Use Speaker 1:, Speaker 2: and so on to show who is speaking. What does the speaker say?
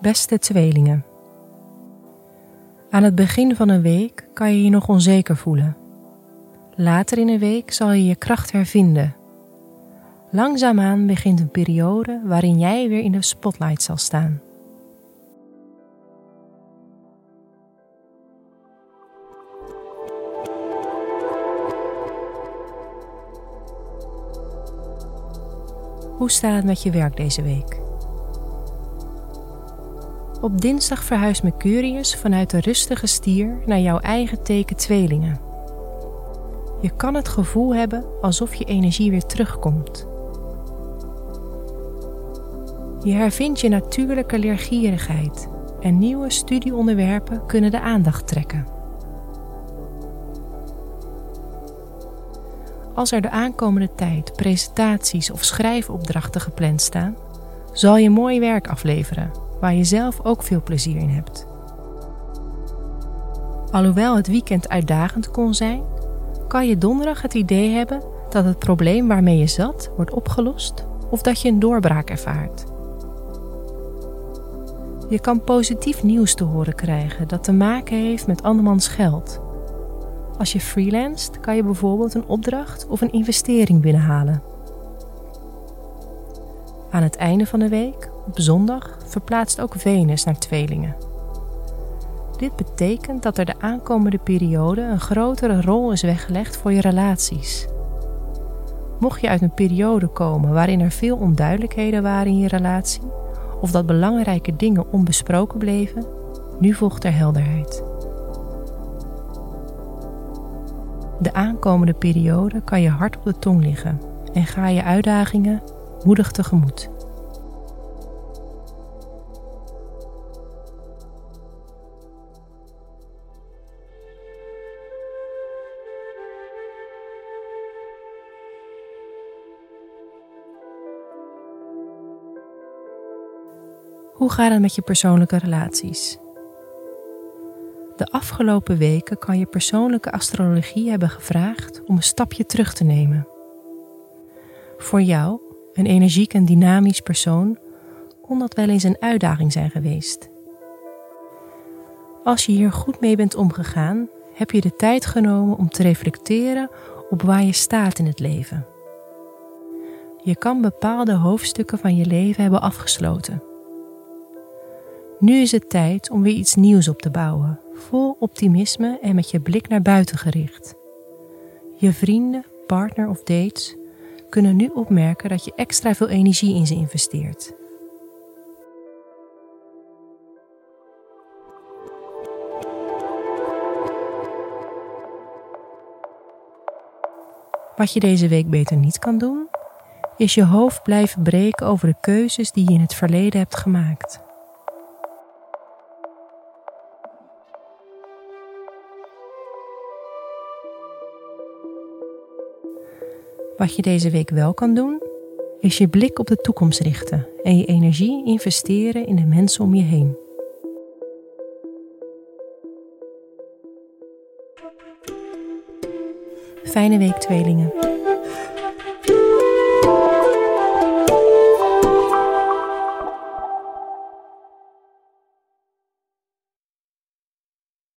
Speaker 1: Beste tweelingen. Aan het begin van een week kan je je nog onzeker voelen. Later in een week zal je je kracht hervinden. Langzaamaan begint een periode waarin jij weer in de spotlight zal staan. Hoe staat het met je werk deze week? Op dinsdag verhuist Mercurius vanuit de rustige stier naar jouw eigen teken tweelingen. Je kan het gevoel hebben alsof je energie weer terugkomt. Je hervindt je natuurlijke leergierigheid en nieuwe studieonderwerpen kunnen de aandacht trekken. Als er de aankomende tijd presentaties of schrijfopdrachten gepland staan, zal je mooi werk afleveren waar je zelf ook veel plezier in hebt. Alhoewel het weekend uitdagend kon zijn, kan je donderdag het idee hebben dat het probleem waarmee je zat wordt opgelost of dat je een doorbraak ervaart. Je kan positief nieuws te horen krijgen dat te maken heeft met andermans geld. Als je freelanced kan je bijvoorbeeld een opdracht of een investering binnenhalen. Aan het einde van de week, op zondag, verplaatst ook Venus naar tweelingen. Dit betekent dat er de aankomende periode een grotere rol is weggelegd voor je relaties. Mocht je uit een periode komen waarin er veel onduidelijkheden waren in je relatie, of dat belangrijke dingen onbesproken bleven, nu volgt er helderheid. De aankomende periode kan je hard op de tong liggen en ga je uitdagingen moedig tegemoet. Hoe gaat het met je persoonlijke relaties? De afgelopen weken kan je persoonlijke astrologie hebben gevraagd om een stapje terug te nemen. Voor jou, een energiek en dynamisch persoon, kon dat wel eens een uitdaging zijn geweest. Als je hier goed mee bent omgegaan, heb je de tijd genomen om te reflecteren op waar je staat in het leven. Je kan bepaalde hoofdstukken van je leven hebben afgesloten. Nu is het tijd om weer iets nieuws op te bouwen, vol optimisme en met je blik naar buiten gericht. Je vrienden, partner of dates kunnen nu opmerken dat je extra veel energie in ze investeert. Wat je deze week beter niet kan doen, is je hoofd blijven breken over de keuzes die je in het verleden hebt gemaakt. Wat je deze week wel kan doen, is je blik op de toekomst richten en je energie investeren in de mensen om je heen. Fijne week, tweelingen.